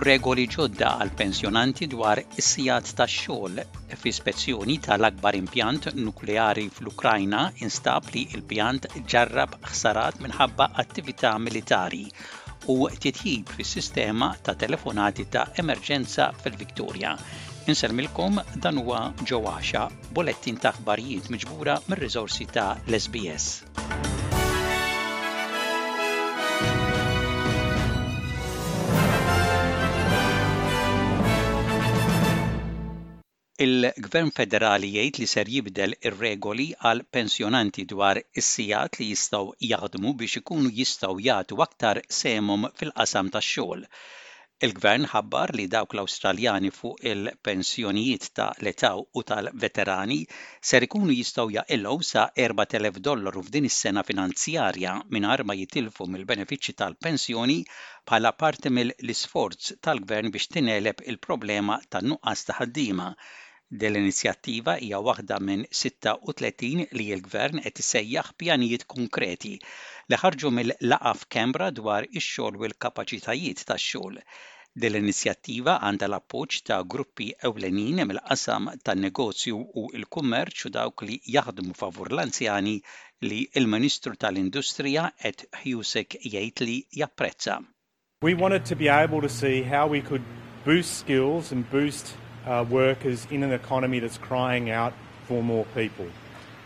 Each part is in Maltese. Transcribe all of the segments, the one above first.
Regoli ġodda għal pensjonanti dwar is-sigħat tax-xogħol fi spezzjoni tal-akbar impjant nukleari fl-Ukrajna instab li l-pjant ġarrab ħsarat minħabba attività militari u titjib fis-sistema ta' telefonati ta' emerġenza fil-Victoria. Insellmilkom dan huwa ġo għaxa bolettin ta' aħbarijiet miġbura mir-riżorsi ta' l-SBS. Il-Gvern Federali jgħid li ser jibdel ir-regoli għal pensjonanti dwar is-sigħat li jistgħu jaħdmu biex ikunu jistgħu jagħtu aktar sehemhom fil-qasam tax-xogħol. Il-Gvern ħabbar li dawk l-Awstraljani fuq il-pensjonijiet ta' l-età u tal-veterani ser ikunu jistgħu jaqilgħu sa 4,000 dollaru f'din is-sena finanzjarja mingħajr ma jitilfu mill-benefiċċji tal-pensjoni bħala parti mill-isforz tal-Gvern biex tingħeleb il-problema tan-nuqqas ta' ħaddiema. Dil-inizjattiva hija waħda minn 36 li l-Gvern qed isejjaħ pjanijiet konkreti li ħarġu mill-laqgħa f'Canberra dwar ix-xogħol u l-kapaċitajiet tax-xogħol. Dil-inizjattiva għandha l-appoġġ ta' gruppi ewlenin mill-qasam tan-negozju u l-kummerċ u dawk li jaħdmu favur l-anzjani li l-Ministru tal-Industrija qed Husek jgħid li japprezza. We wanted to be able to see how we could boost skills and boost uh, workers in an economy that's crying out for more people.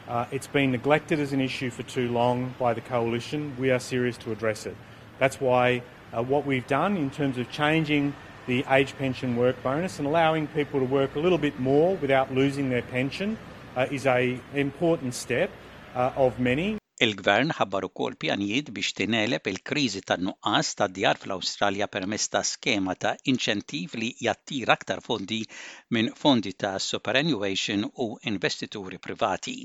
Uh, it's been neglected as an issue for too long by the coalition. We are serious to address it. That's why What we've done in terms of changing the age pension work bonus and allowing people to work a little bit more without losing their pension is a important step of many. Il-Gvern ħabbar ukoll pjanijiet biex tingħeleb il-kriżi tan-nuqqas ta' djar fl-Awstralja permezz ta' skema ta' inċentiv li jattira aktar fondi minn fondi ta' superannuation u investituri privati.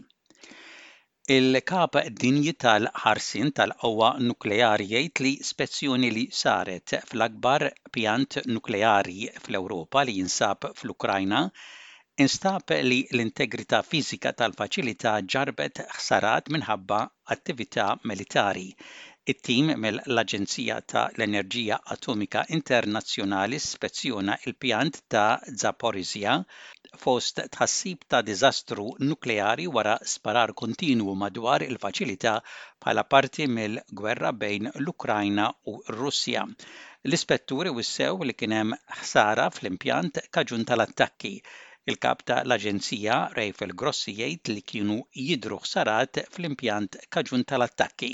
Il-Kap Dinji tal-Ħarsien tal-Qawwa Nukleari jgħid li spezzjoni li saret fl-akbar pjant nukleari fl-Ewropa li jinsab fl-Ukrajna instab li l-integrità fiżika tal-faċilità ġarrbet ħsarat minħabba attività militari. It-tim mill-Aġenzija ta' l-Enerġija Atomika Internazzjonali spezzjona l-pjant ta' Zaporizhzhia fost tħassib ta' diżastru nukleari wara sparar kontinwu madwar il-faċilità bħala parti mill-gwerra bejn l-Ukrajna u r-Russja. L-ispetturi wissew li kien hemm ħsara fl-impjant kaġun tal-attakki. Il-Kap ta' l-Aġenzija, Rafael Grossi jgħid li kienu jidhru ħsarat fl-impjant kaġun tal-attakki.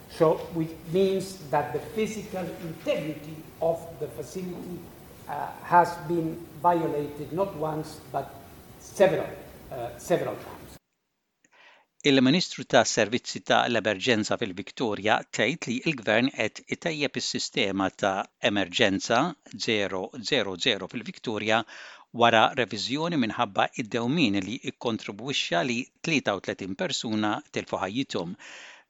So which means that the physical integrity of the facility uh, has been violated not once but several, uh, several times. Il-Ministru ta' Servizzi ta' l-Emerġenza fil-Victoria tgħid li l-Gvern qed itejjeb is-sistema ta' Emerġenza 000 fil-Victoria wara reviżjoni minħabba id-dewmien li kkontribwixxa li 33 persuna tilfu ħajjithom.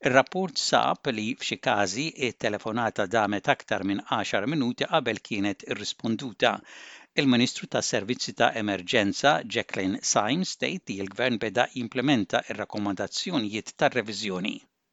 Ir-rapport sab li f'xi każi, it-telefonata damet aktar minn għaxar minuti qabel kienet irrisponduta. Il-Ministru tas-Servizzi ta' Emerġenza, Jacqueline Symes, tgħid li l-Gvern beda jimplimenta r-rakkomandazzjonijiet tar-reviżjoni.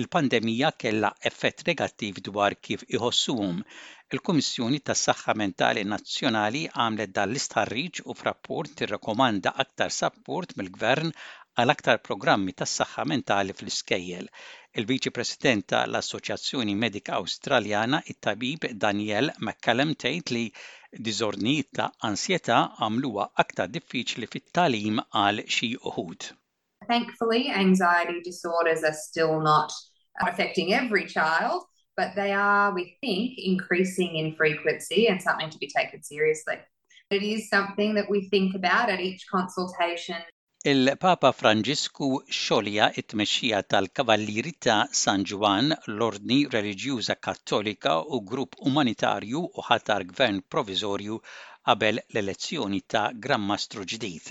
il-pandemija kellha effett negattiv dwar kif iħossuhom. Il-Kummissjoni tas-Saħħa Mentali Nazzjonali għamlet dan l-istħarriġ u f'rapport tirrakkomanda aktar sapport mill-Gvern għal aktar programmi tas-saħħa mentali fl-iskejjel. Il-Viċi President ta' l-Assoċjazzjoni Medika Awstraljana, it-tabib Danielle McCallum tgħid li diżordnijiet ta' ansjetà għamluha aktar diffiċli fit-tagħlim għal xi uħud. Thankfully, anxiety disorders are still not affecting every child, but they are, we think, increasing in frequency and something to be taken seriously. It is something that we think about at each consultation. Il-Papa Franġisku xolja t-tmexxija tal-Kavallieri ta' San Ġwann, l-Ordni Reliġjuża Kattolika u grupp umanitarju u ħatar Gvern proviżorju qabel l-elezzjoni ta' Gran Mastru ġdid.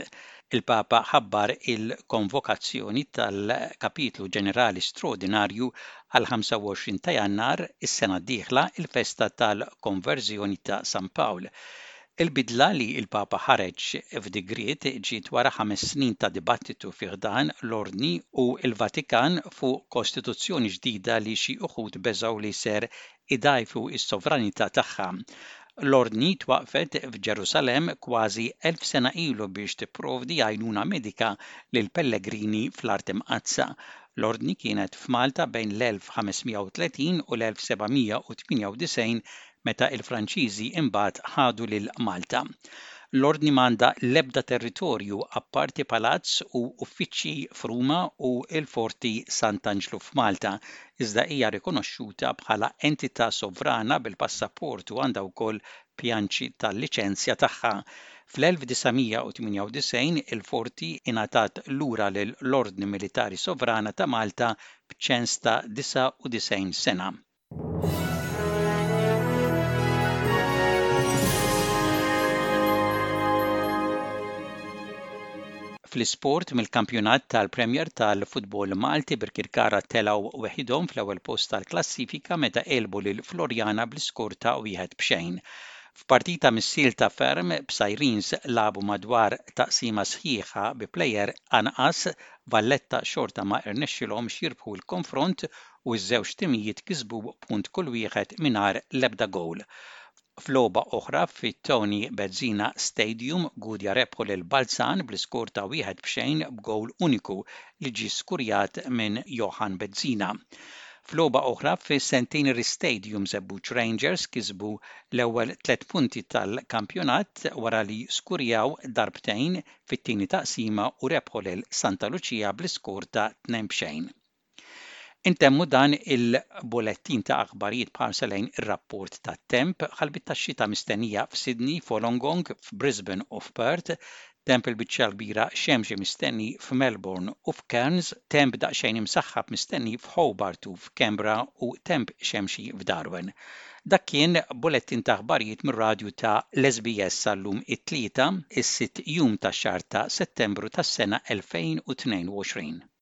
il-Papa ħabbar il-konvokazzjoni tal-Kapitlu Ġenerali Straordinarju għall-25 ta' Jannar is-sena d-dieħla, il-festa tal-Konverżjoni ta' San Pawl. Il-bidla li l-Papa ħareġ f'digriet ġiet wara ħames snin ta' dibattitu fi ħdan l-Ordni u l-Vatikan fuq Kostituzzjoni ġdida li xi uħud beżgħu li ser idgħajfu s-sovranità tagħha. L-Ordni twaqqfet f'Ġerusalemm kważi elf sena ilu biex tipprovdi għajnuna medika lill-pellegrini fl-Art Imqaddsa. L-Ordni kienet f'Malta bejn l-1530 u l-1798 meta l-Franċiżi imbagħad ħadu lil Malta. L-Ordni m'għandha l-ebda territorju apparti palazz u uffiċċji f'Ruma u l-Forti Sant'Anġlu f'Malta iżda hija rikonoxxuta bħala entità sovrana bil-passaport u għandha wkoll pjanċi tal-liċenzja tagħha. Fl-1998 il-forti ingħatat lura lil l-Ordni Militari Sovrana ta' Malta b'ċens ta' 99 sena. Fl-isport, mill-kampjonat tal-Premier tal-futbol Malti, Birkirkara telgħu weħidhom fl-ewwel post tal-klassifika meta għelbu lil Floriana bl-iskor ta' wieħed b'xejn. F'partita missielta ferm, B'Sirens lagħbu madwar taqsima sħiħa bi plejer anqas, Valletta xorta ma rnexxilhomx jirbħu l-konfront u ż-żewġ timijiet kisbu punt kull wieħed mingħajr l-ebda gowl. F'logħba oħra fit-Tony Bezzina Stadium, Gudja rebħu lil Balzan bl-iskor ta' wieħed b'xejn b'gowl uniku li ġie skurjat minn Johan Bezzina. F'logħba oħra fis-Centenary Stadium Żebbuġ Rangers kisbu l-ewwel tliet punti tal-kampjonat wara li skurjaw darbtejn fit-tieni taqsima u rebħu lil Santa Lucia bl-iskor ta' tnejn b'xejn. Intemmu dan il-bulettin ta' aħbarijiet b'ħarsa lejn ir-rapport tat-temp, ħalbiet tax-xita mistennija f'Sydney, f'Wolongong, f'Brisbane u f'Perth, temp il-biċċa l-kbira xemxi mistenni f'Melbourne u f'Cairns, temp daqsxejn imsaħħab mistenni f'Hobart u f'Canberra u temp xemxi f'Darwin. Dak kien bulettin ta' aħbarijiet mir-radju ta' l-SBS għal-lum it-Tlieta, is-sitt jum tax-xahar ta' Settembru tas-sena 2022.